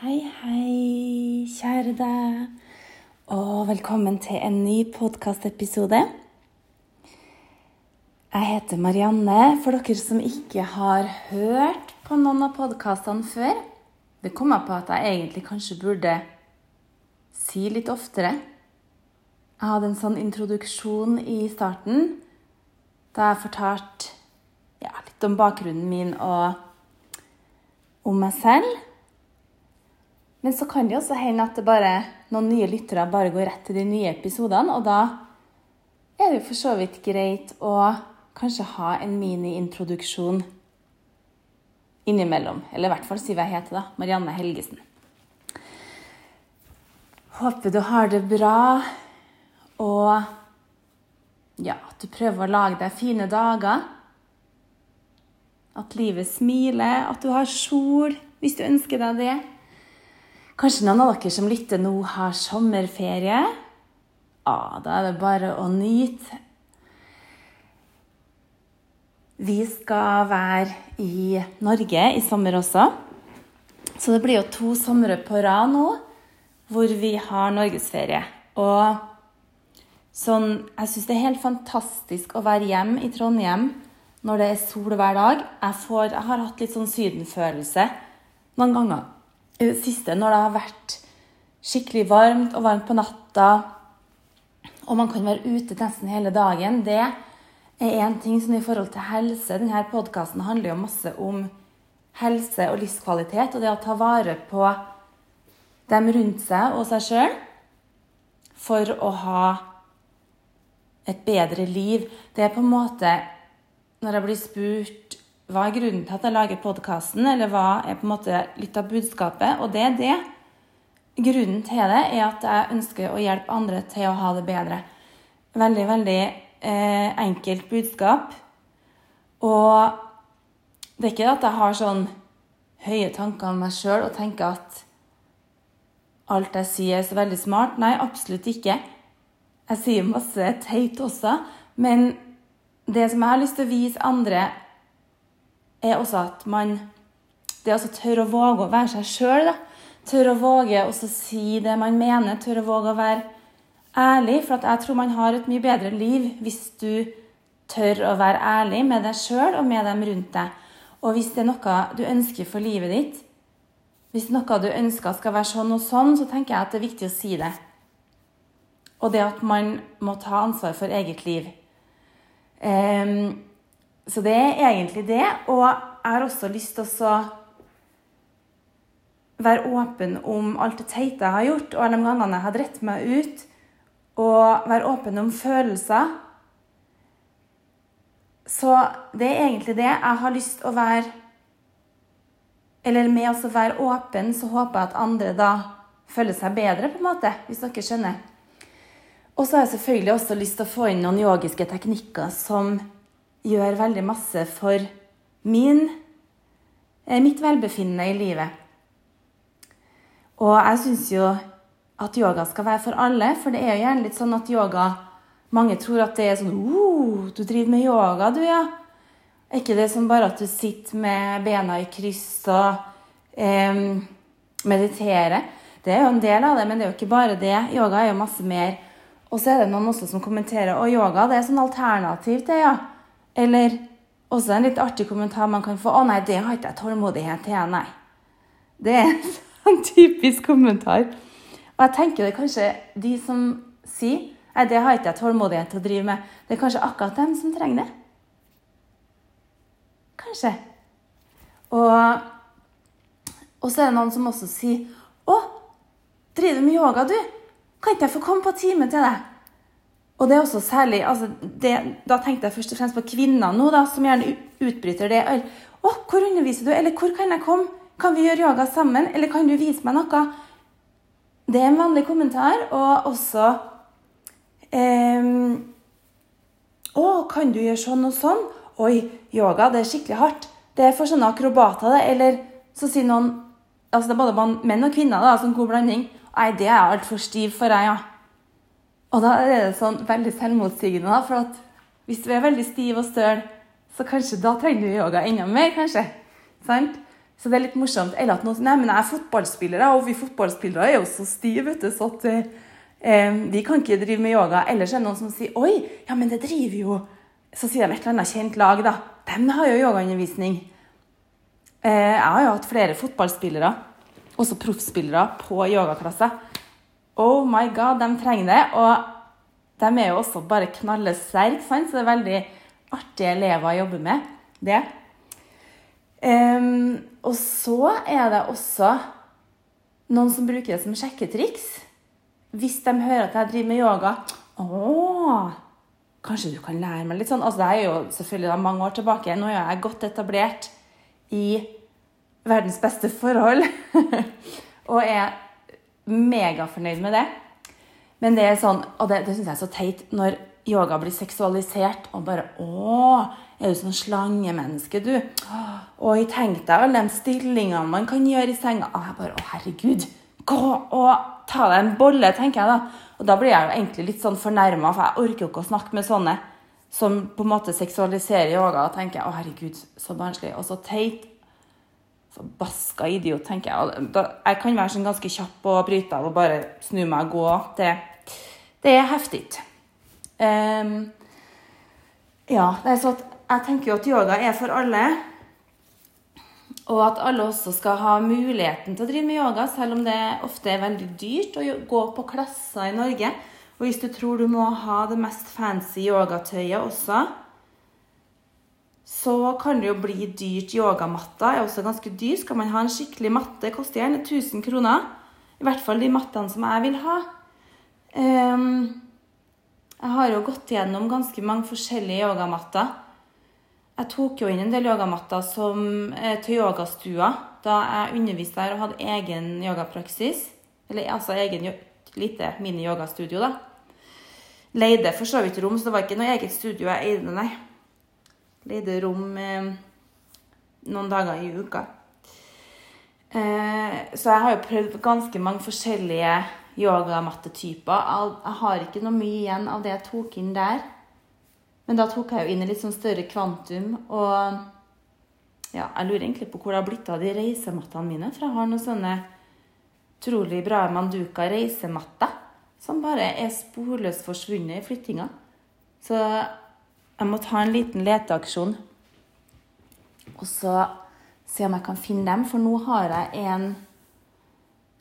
Hei, hei, kjære deg, og velkommen til en ny podkastepisode. Jeg heter Marianne, for dere som ikke har hørt på noen av podkastene før. Det kom jeg på at jeg egentlig kanskje burde si litt oftere. Jeg hadde en sånn introduksjon i starten da jeg fortalte ja, litt om bakgrunnen min og om meg selv. Men så kan det også hende at bare, noen nye lyttere bare går rett til de nye episodene. Og da er det jo for så vidt greit å kanskje ha en mini-introduksjon innimellom. Eller i hvert fall si hva jeg heter, da. Marianne Helgesen. Håper du har det bra, og ja, at du prøver å lage deg fine dager. At livet smiler, at du har sol hvis du ønsker deg det. Kanskje noen av dere som lytter nå, har sommerferie? Ja, da er det bare å nyte. Vi skal være i Norge i sommer også. Så det blir jo to somre på rad nå hvor vi har norgesferie. Og sånn Jeg syns det er helt fantastisk å være hjemme i Trondheim når det er sol hver dag. Jeg, får, jeg har hatt litt sånn sydenfølelse noen ganger i det siste når det har vært skikkelig varmt og varmt på natta, og man kan være ute nesten hele dagen, det er én ting som i forhold til helse Denne podkasten handler jo masse om helse og livskvalitet og det å ta vare på dem rundt seg og seg sjøl for å ha et bedre liv. Det er på en måte Når jeg blir spurt hva er grunnen til at jeg lager podkasten, eller hva er på en måte litt av budskapet? Og det er det. Grunnen til det er at jeg ønsker å hjelpe andre til å ha det bedre. Veldig, veldig eh, enkelt budskap. Og det er ikke at jeg har sånn høye tanker om meg sjøl og tenker at alt jeg sier, er så veldig smart. Nei, absolutt ikke. Jeg sier masse teit også. Men det som jeg har lyst til å vise andre, er også at man Det å tørre å våge å være seg sjøl. Tørre å våge å si det man mener. Tørre å våge å være ærlig. For jeg tror man har et mye bedre liv hvis du tør å være ærlig med deg sjøl og med dem rundt deg. Og hvis det er noe du ønsker for livet ditt, hvis noe du ønsker skal være sånn og sånn, så tenker jeg at det er viktig å si det. Og det at man må ta ansvar for eget liv. Um, så det er egentlig det. Og jeg har også lyst til å være åpen om alt det teite jeg har gjort, og alle de gangene jeg har dritt meg ut. Og være åpen om følelser. Så det er egentlig det. Jeg har lyst til å være Eller med å være åpen, så håper jeg at andre da føler seg bedre, på en måte, hvis dere skjønner. Og så har jeg selvfølgelig også lyst til å få inn noen yogiske teknikker som gjør veldig masse for min, eh, mitt velbefinnende i livet. Og jeg syns jo at yoga skal være for alle, for det er jo gjerne litt sånn at yoga Mange tror at det er sånn oh, du driver med yoga, du, ja. Er ikke det som bare at du sitter med bena i kryss og eh, mediterer? Det er jo en del av det, men det er jo ikke bare det. Yoga er jo masse mer. Og så er det noen også som kommenterer og yoga det er sånn alternativ til, ja. Eller også en litt artig kommentar man kan få. 'Å nei, det har ikke jeg tålmodighet til, nei'. Det er en sånn typisk kommentar. Og jeg tenker det er kanskje de som sier 'Nei, det har ikke jeg tålmodighet til å drive med', det er kanskje akkurat dem som trenger det. Kanskje. Og, og så er det noen som også sier 'Å, driver du med yoga, du? Kan ikke jeg få komme på time til deg?' Og det er også særlig altså det, Da tenkte jeg først og fremst på kvinner nå, da, som gjerne utbryter det. Å, hvor underviser du? Eller hvor kan jeg komme? Kan vi gjøre yoga sammen? Eller kan du vise meg noe? Det er en vanlig kommentar. Og også eh, Å, kan du gjøre sånn og sånn? Oi, yoga, det er skikkelig hardt. Det er for sånne akrobater, det. Eller så sier noen Altså det er både menn og kvinner, da, sånn god blanding. Nei, det er altfor stiv for deg, ja. Og da er det sånn veldig selvmotsigende, da, for at hvis du er veldig stiv og støl, så kanskje da trenger du yoga enda mer, kanskje. Sant? Så det er litt morsomt. Eller at noen nei, men jeg er fotballspiller, og vi fotballspillere er jo så stive, vet så at eh, vi kan ikke drive med yoga. Eller så er det noen som sier oi, ja, men det driver jo Så sier de et eller annet kjent lag, da. De har jo yogaundervisning. Eh, jeg har jo hatt flere fotballspillere, også proffspillere, på yogaklasser. Oh my god, de trenger det. Og de er jo også bare knallesterke, så det er veldig artige elever å jobbe med. Det. Um, og så er det også noen som bruker det som sjekketriks. Hvis de hører at jeg driver med yoga Å, kanskje du kan lære meg litt sånn? Altså, det er jo selvfølgelig mange år tilbake. Nå er jeg godt etablert i verdens beste forhold. og er megafornøyd med det. Men det er sånn, og det, det syns jeg er så teit når yoga blir seksualisert og bare Å, er du sånn slangemenneske, du? Og tenk deg alle de stillingene man kan gjøre i senga. Og jeg bare Å, herregud. Gå og ta deg en bolle, tenker jeg da. Og da blir jeg jo egentlig litt sånn fornærma, for jeg orker jo ikke å snakke med sånne som på en måte seksualiserer yoga. Og tenker jeg, å herregud, så barnslig og så teit. Forbaska idiot, tenker jeg. Jeg kan være sånn ganske kjapp og bryte av og bare snu meg og gå. Det, det er heftig. Um, ja, det er så at jeg tenker jo at yoga er for alle. Og at alle også skal ha muligheten til å drive med yoga, selv om det ofte er veldig dyrt å gå på klasser i Norge. Og hvis du tror du må ha det mest fancy yogatøyet også, så kan det jo bli dyrt. Yogamatta er også ganske dyr. Skal man ha en skikkelig matte, koster gjerne 1000 kroner. I hvert fall de mattene som jeg vil ha. Um, jeg har jo gått gjennom ganske mange forskjellige yogamatter. Jeg tok jo inn en del yogamatter eh, til yogastua da jeg underviste der og hadde egen yogapraksis. Eller altså egen lite mini-yogastudio, da. Leide for så vidt rom, så det var ikke noe eget studio jeg eide, nei. Leide rom eh, noen dager i uka. Eh, så jeg har jo prøvd ganske mange forskjellige yogamattetyper. Jeg har ikke noe mye igjen av det jeg tok inn der. Men da tok jeg jo inn et litt sånn større kvantum. Og ja, jeg lurer egentlig på hvor det har blitt av de reisemattene mine. For jeg har noen sånne utrolig bra Manduka reisematter som bare er sporløst forsvunnet i flyttinga. Så jeg må ta en liten leteaksjon og så se om jeg kan finne dem. For nå har jeg en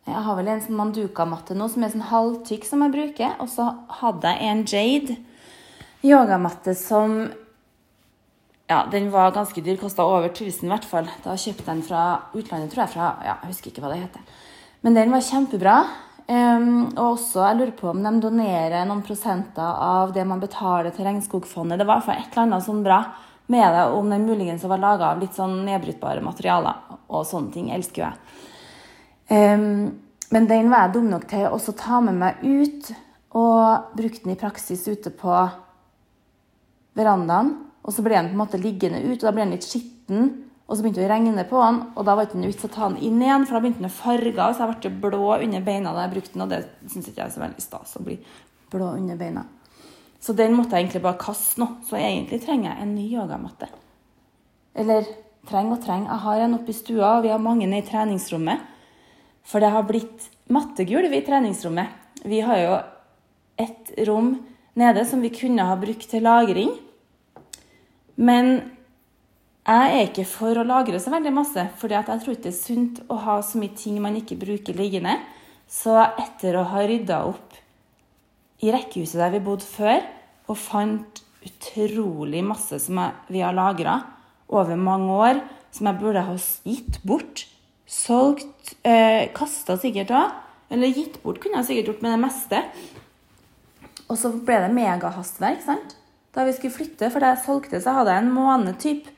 Jeg har vel en sånn Manduka-matte nå som er sånn halvtykk som jeg bruker. Og så hadde jeg en Jade yogamatte som ja, den var ganske dyr. Kosta over 1000 i hvert fall. Da kjøpte jeg den fra utlandet, tror jeg. Fra, ja, jeg husker ikke hva det heter. Men den var kjempebra. Um, og også, jeg lurer på om de donerer noen prosenter av det man betaler til Regnskogfondet. Det var i hvert fall et eller annet sånn bra med det, om den muligens var laga av litt sånn nedbrytbare materialer. Og sånne ting elsker jeg. Um, men den var jeg dum nok til å også ta med meg ut og bruke den i praksis ute på verandaen. Og så ble den på en måte liggende ut, og da ble den litt skitten. Og så begynte det å regne på den, og da var det ikke noe vits å ta den inn igjen, for da begynte den å farge, så jeg ble blå under beina da jeg brukte den, og det syns ikke jeg er så veldig stas å bli blå under beina. Så den måtte jeg egentlig bare kaste nå. Så egentlig trenger jeg en ny yogamatte. Eller treng og treng. Jeg har en oppe i stua, og vi har mange nede i treningsrommet. For det har blitt mattegulv i treningsrommet. Vi har jo et rom nede som vi kunne ha brukt til lagring. Men jeg er ikke for å lagre så veldig masse, for jeg tror ikke det er sunt å ha så mye ting man ikke bruker liggende. Så etter å ha rydda opp i rekkehuset der vi bodde før, og fant utrolig masse som vi har lagra over mange år, som jeg burde ha gitt bort, solgt, eh, kasta sikkert òg. Eller gitt bort kunne jeg sikkert gjort med det meste. Og så ble det megahastverk sant? da vi skulle flytte. For da jeg solgte, så hadde jeg en måned typ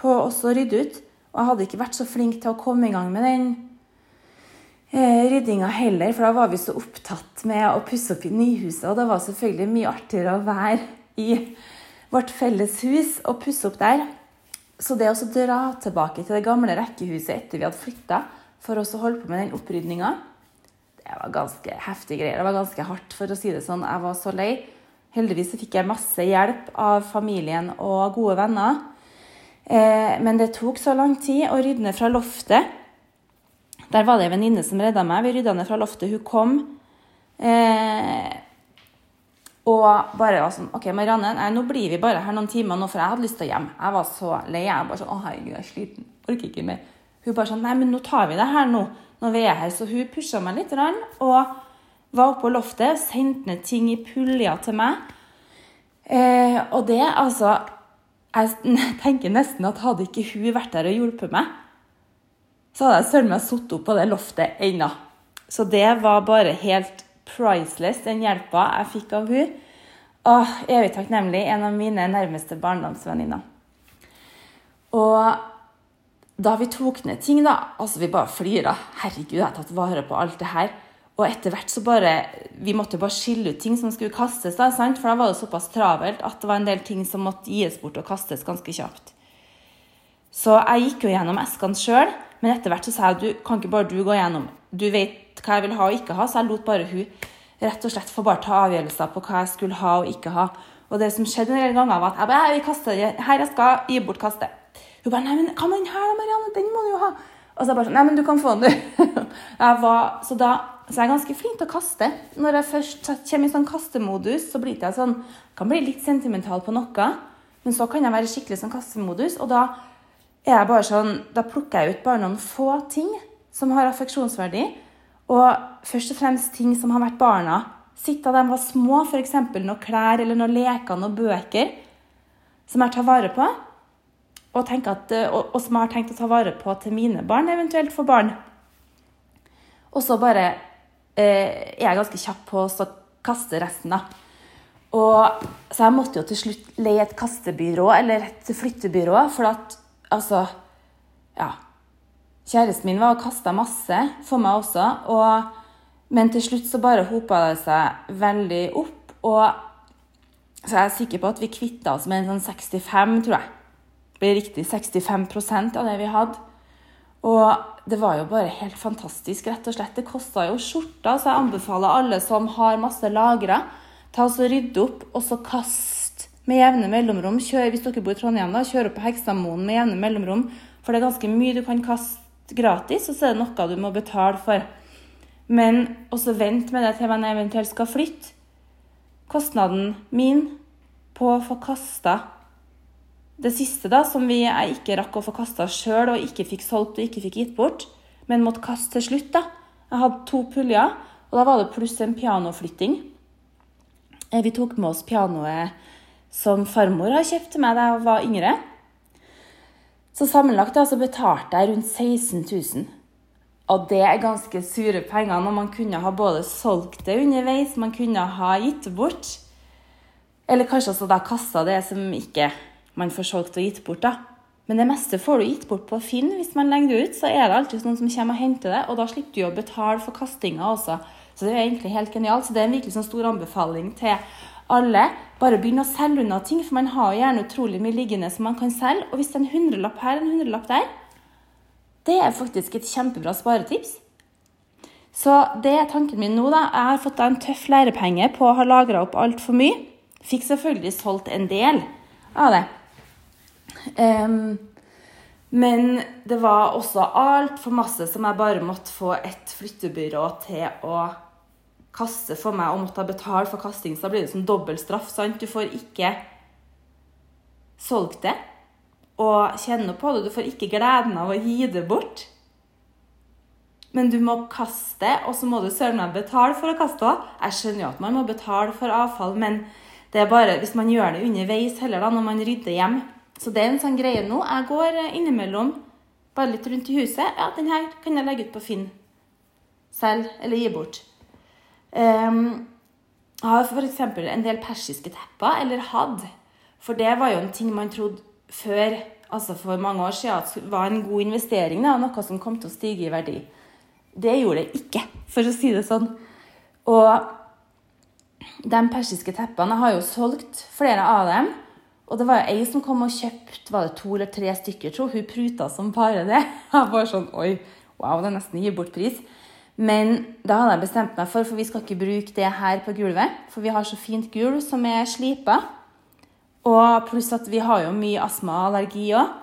på å rydde ut. Og jeg hadde ikke vært så flink til å komme i gang med den eh, ryddinga heller. For da var vi så opptatt med å pusse opp i nyhuset. Og det var selvfølgelig mye artigere å være i vårt felles hus og pusse opp der. Så det å dra tilbake til det gamle rekkehuset etter vi hadde flytta, for å holde på med den opprydninga det var ganske heftige greier. Det var ganske hardt, for å si det sånn. Jeg var så lei. Heldigvis fikk jeg masse hjelp av familien og gode venner. Eh, men det tok så lang tid å rydde ned fra loftet. Der var det ei venninne som redda meg. Vi rydda ned fra loftet. Hun kom. Eh, og bare var sånn OK, Marianne, nei, nå blir vi bare her noen timer nå, for jeg hadde lyst til å hjem. Jeg var så lei. Jeg bare sånn Å, herregud, jeg er sliten. Orker ikke mer. Hun bare sånn Nei, men nå tar vi det her nå, når vi er her. Så hun pusha meg litt, og var oppe på loftet, sendte ned ting i puljer til meg. Eh, og det, altså Jeg tenker nesten at hadde ikke hun vært der og hjulpet meg, så hadde jeg søren meg sittet opp på det loftet ennå. Så det var bare helt priceless, den hjelpa jeg fikk av hun. Åh, evig takknemlig. En av mine nærmeste barndomsvenninner. Og da vi tok ned ting, da Altså, vi bare flira. Herregud, jeg har tatt vare på alt det her. Og etter hvert så bare Vi måtte bare skille ut ting som skulle kastes, da, sant? for da var det såpass travelt at det var en del ting som måtte gis bort og kastes ganske kjapt. Så jeg gikk jo gjennom eskene sjøl, men etter hvert så sa jeg du kan ikke bare du gå gjennom. Du vet hva jeg vil ha og ikke ha, så jeg lot bare hun rett og slett få bare ta avgjørelser på hva jeg skulle ha og ikke ha. Og det som skjedde en del ganger, var at jeg bare jeg vil kaste her jeg skal gi bort kaste. Hun bare 'Nei, men hva med den her, da, Marianne? Den må du jo ha.' Og så jeg bare sånn 'Nei, men du kan få den, du'. var, så, da, så jeg er ganske flink til å kaste. Når jeg først kommer i sånn kastemodus, så blir jeg sånn Kan bli litt sentimental på noe, men så kan jeg være skikkelig sånn kastemodus, og da er sånn Da plukker jeg ut bare noen få ting som har affeksjonsverdi, og først og fremst ting som har vært barna sitt da de var små, f.eks. noen klær eller noen leker, noen bøker, som jeg tar vare på og, at, eh, og, som jeg har tenkt å ta vare på til mine barn, eventuelt for barn. Og så bare eh, er jeg ganske kjapp på å kaste resten, da. Og, så jeg måtte jo til slutt leie et kastebyrå eller et flyttebyrå, for at altså Ja. Kjæresten min var og kasta masse for meg også, og, men til slutt så bare hopa det seg veldig opp. Og så jeg er sikker på at vi kvitta oss med en sånn 65, tror jeg blir riktig 65% av det vi hadde. Og det var jo bare helt fantastisk, rett og slett. Det kosta jo skjorta, så jeg anbefaler alle som har masse lagre, ta og rydde opp, og så kast med jevne mellomrom. Kjør, hvis dere bor i Trondheim, da, kjør opp på Hekstadmoen med jevne mellomrom. For det er ganske mye du kan kaste gratis, og så er det noe du må betale for. Men også vent med det til man eventuelt skal flytte. Kostnaden min på å få kasta det siste, da, som vi, jeg ikke rakk å få kasta sjøl, og ikke fikk solgt og ikke fikk gitt bort, men måtte kaste til slutt, da. Jeg hadde to puljer, og da var det pluss en pianoflytting. Eh, vi tok med oss pianoet som farmor har kjøpt til meg da jeg var yngre. Så sammenlagt da, så betalte jeg rundt 16 000. Og det er ganske sure penger når man kunne ha både solgt det underveis, man kunne ha gitt bort, eller kanskje også da kasta det som ikke man får solgt og gitt bort. da. Men det meste får du gitt bort på Finn. Hvis man legger det ut, så er det alltid noen som kommer og henter det, og da slipper du å betale for kastinga også. Så det er egentlig helt genialt. Så det er en virkelig sånn stor anbefaling til alle. Bare begynn å selge unna ting, for man har gjerne utrolig mye liggende som man kan selge. Og hvis det er en hundrelapp her, en hundrelapp der, det er faktisk et kjempebra sparetips. Så det er tanken min nå, da. Jeg har fått en tøff lærepenge på å ha lagra opp altfor mye. Fikk selvfølgelig solgt en del av det. Um, men det var også altfor masse som jeg bare måtte få et flyttebyrå til å kaste for meg, og måtte betale for kasting. Så da blir det sånn dobbeltstraff. sant? Du får ikke solgt det og kjenne på det. Du får ikke gleden av å gi det bort. Men du må kaste, og så må du søren meg betale for å kaste òg. Jeg skjønner jo at man må betale for avfall, men det er bare hvis man gjør det underveis heller, da, når man rydder hjem. Så det er en sånn greie nå. Jeg går eh, innimellom bare litt rundt i huset. Ja, den her kan jeg legge ut på Finn selv, eller gi bort. Um, jeg har f.eks. en del persiske tepper, eller hadde. For det var jo en ting man trodde før, altså for mange år siden, at var en god investering. Da, noe som kom til å stige i verdi. Det gjorde det ikke, for å si det sånn. Og de persiske teppene Jeg har jo solgt flere av dem. Og det var jo ei som kom og kjøpte var det to eller tre stykker, tror Hun pruta som bare det. Jeg var sånn Oi, wow, det er nesten gi bort pris. Men da hadde jeg bestemt meg for, for vi skal ikke bruke det her på gulvet. For vi har så fint gulv som er slipa. Og pluss at vi har jo mye astma og allergi òg.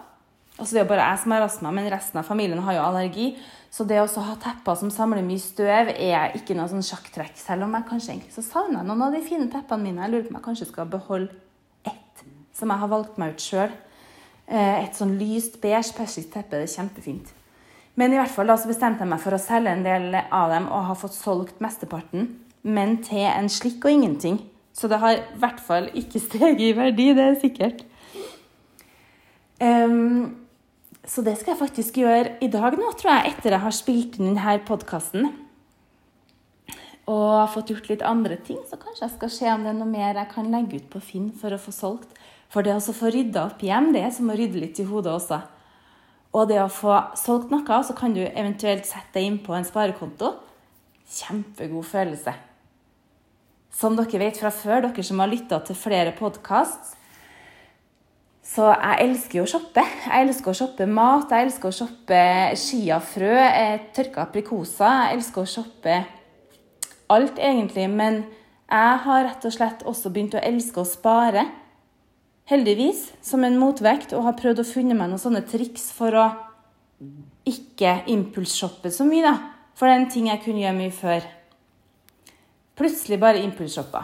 Altså Det er jo bare jeg som har astma, men resten av familien har jo allergi. Så det å ha tepper som samler mye støv, er ikke noe sånn sjakktrekk. Selv om jeg kanskje egentlig så savner noen av de fine teppene mine. Jeg lurer på om jeg kanskje skal beholde som jeg har valgt meg ut sjøl. Eh, et sånn lyst beige persisk teppe. Det er kjempefint. Men i hvert fall da så bestemte jeg meg for å selge en del av dem og har fått solgt mesteparten. Men til en slikk og ingenting. Så det har i hvert fall ikke steget i verdi, det er sikkert. Um, så det skal jeg faktisk gjøre i dag nå, tror jeg, etter jeg har spilt inn denne podkasten. Og fått gjort litt andre ting, så kanskje jeg skal se om det er noe mer jeg kan legge ut på Finn for å få solgt. For det å få rydda opp hjem, det er som å rydde litt i hodet også. Og det å få solgt noe, så kan du eventuelt sette deg inn på en sparekonto. Kjempegod følelse. Som dere vet fra før, dere som har lytta til flere podkast, så jeg elsker jo å shoppe. Jeg elsker å shoppe mat, jeg elsker å shoppe chiafrø, eh, tørka aprikoser. Jeg elsker å shoppe alt, egentlig. Men jeg har rett og slett også begynt å elske å spare. Heldigvis, som en motvekt, og har prøvd å funne meg noen sånne triks for å ikke impulsshoppe så mye, da. For det er en ting jeg kunne gjøre mye før. Plutselig bare impulsshoppa.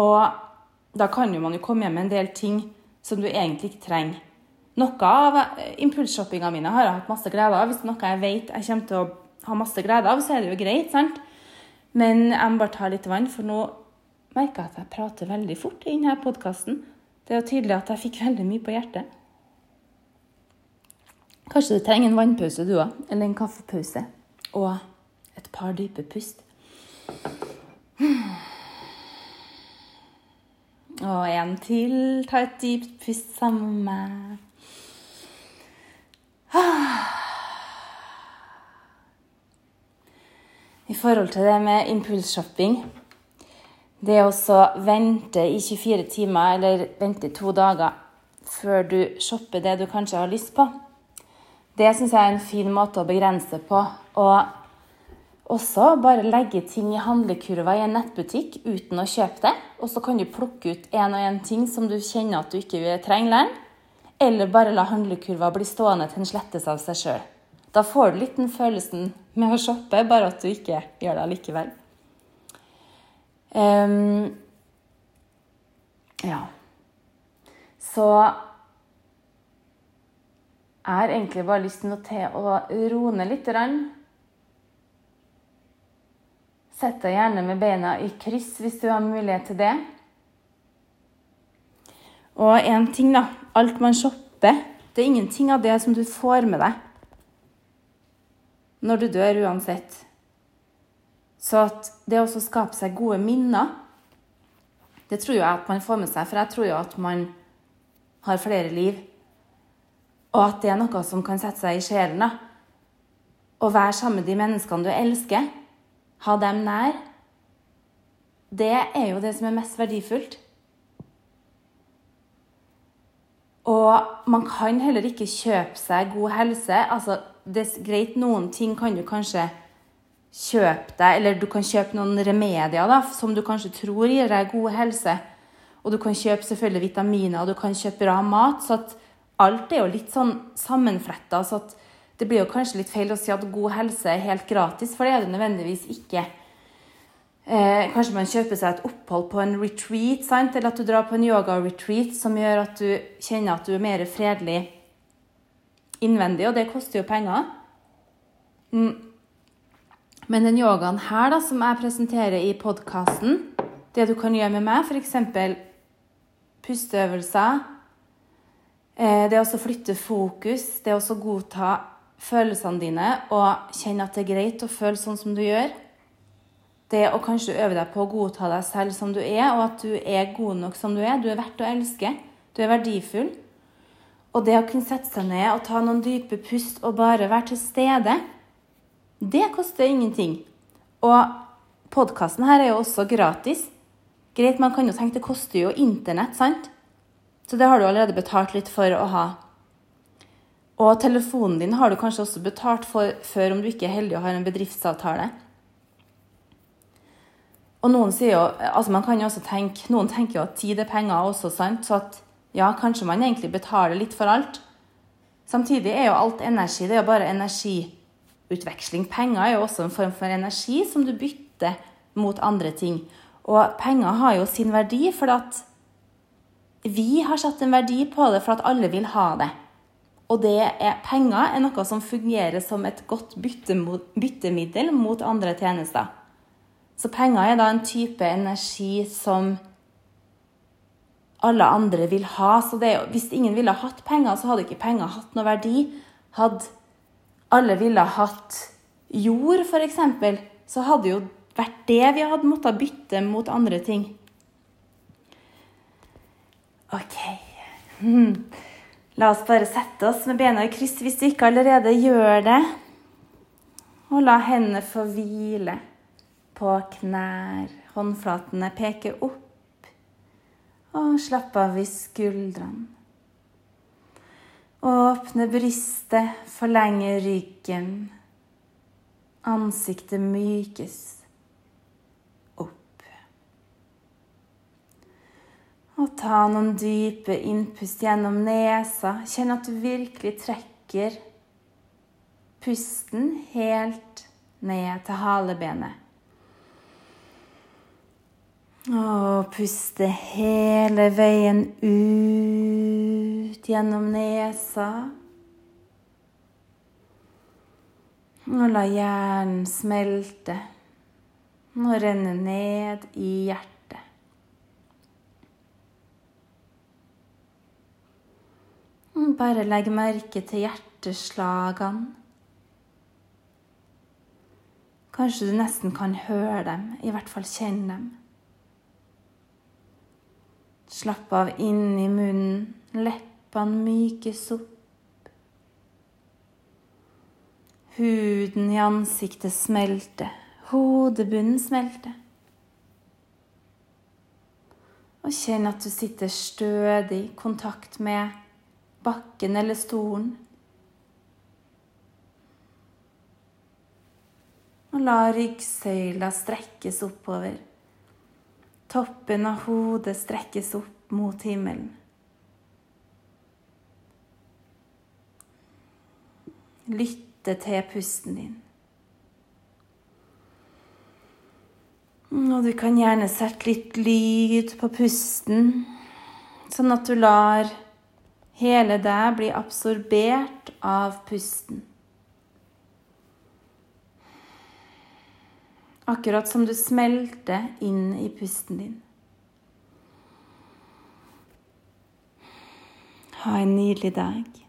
Og da kan jo man jo komme hjem med en del ting som du egentlig ikke trenger. Noe av impulsshoppinga mine har jeg hatt masse glede av. Hvis det er noe jeg vet jeg kommer til å ha masse glede av, så er det jo greit. sant? Men jeg må bare ta litt vann, for nå merker at jeg prater veldig fort i denne podkasten. Det er jo tydelig at jeg fikk veldig mye på hjertet. Kanskje du trenger en vannpause, du òg. Eller en kaffepause. Og et par dype pust. Og en til. Ta et dypt pust sammen med meg. I forhold til det med impulsshopping Det å vente i 24 timer eller vente i to dager før du shopper det du kanskje har lyst på, det syns jeg er en fin måte å begrense på. Og også bare legge ting i handlekurva i en nettbutikk uten å kjøpe det. Og så kan du plukke ut én og én ting som du kjenner at du ikke trenger lenger. Eller bare la handlekurva bli stående til den slettes av seg sjøl. Da får du litt den følelsen med å shoppe, bare at du ikke gjør det allikevel. Um, ja. Så jeg har egentlig bare lyst til å roe ned litt. Sett deg gjerne med beina i kryss hvis du har mulighet til det. Og én ting, da. Alt man shopper, det er ingenting av det som du får med deg når du dør uansett. Så det å skape seg gode minner, det tror jeg at man får med seg. For jeg tror jo at man har flere liv. Og at det er noe som kan sette seg i sjelen. Å være sammen med de menneskene du elsker ha dem nær, det er jo det som er mest verdifullt. Og man kan heller ikke kjøpe seg god helse. Altså, det er greit, noen ting kan du kanskje kjøpe deg, eller du kan kjøpe noen remedier da, som du kanskje tror gir deg god helse. Og du kan kjøpe selvfølgelig vitaminer, og du kan kjøpe bra mat. Så at alt er jo litt sånn sammenfletta. Så at det blir jo kanskje litt feil å si at god helse er helt gratis, for det er det nødvendigvis ikke. Eh, kanskje man kjøper seg et opphold på en retreat, sant? eller at du drar på en yoga-retreat som gjør at du kjenner at du er mer fredelig innvendig, og det koster jo penger. Mm. Men den yogaen her da, som jeg presenterer i podkasten, det du kan gjøre med meg, f.eks. pusteøvelser, eh, det å flytte fokus, det å godta følelsene dine og kjenne at det er greit å føle sånn som du gjør. Det å kanskje øve deg på å godta deg selv som du er, og at du er god nok som du er. Du er verdt å elske. Du er verdifull. Og det å kunne sette seg ned og ta noen dype pust og bare være til stede, det koster ingenting. Og podkasten her er jo også gratis. Greit, man kan jo tenke det koster jo internett, sant? Så det har du allerede betalt litt for å ha. Og telefonen din har du kanskje også betalt for før om du ikke er heldig og har en bedriftsavtale. Og noen sier jo, altså man kan jo også tenke, noen tenker jo at tid er penger også, sant? Så at ja, kanskje man egentlig betaler litt for alt. Samtidig er jo alt energi. Det er jo bare energiutveksling. Penger er jo også en form for energi som du bytter mot andre ting. Og penger har jo sin verdi, for at vi har satt en verdi på det for at alle vil ha det. Og det er, penger er noe som fungerer som et godt byttemiddel mot andre tjenester. Så penger er da en type energi som alle andre vil ha. Så er, hvis ingen ville hatt penger, så hadde ikke penger hatt noe verdi. Hadde alle ville hatt jord, f.eks., så hadde jo vært det vi hadde måttet bytte mot andre ting. OK. La oss bare sette oss med bena i kryss hvis du ikke allerede gjør det. Og la hendene få hvile på knær. Håndflatene peker opp. Og slapp av i skuldrene. Åpne brystet, forlenge ryggen. Ansiktet mykes. opp. Og ta noen dype innpust gjennom nesa. Kjenn at du virkelig trekker pusten helt ned til halebenet. Og puste hele veien ut gjennom nesa. Og la hjernen smelte og renne ned i hjertet. Bare legg merke til hjerteslagene. Kanskje du nesten kan høre dem, i hvert fall kjenne dem. Slapp av inni munnen, leppene mykes opp. Huden i ansiktet smelter, hodebunnen smelter. Og kjenn at du sitter stødig i kontakt med bakken eller stolen. Og la ryggsøyla strekkes oppover. Toppen av hodet strekkes opp mot himmelen. Lytte til pusten din. Og du kan gjerne sette litt lyd på pusten, sånn at du lar Hele deg bli absorbert av pusten. Akkurat som du smelter inn i pusten din. Ha en nydelig dag.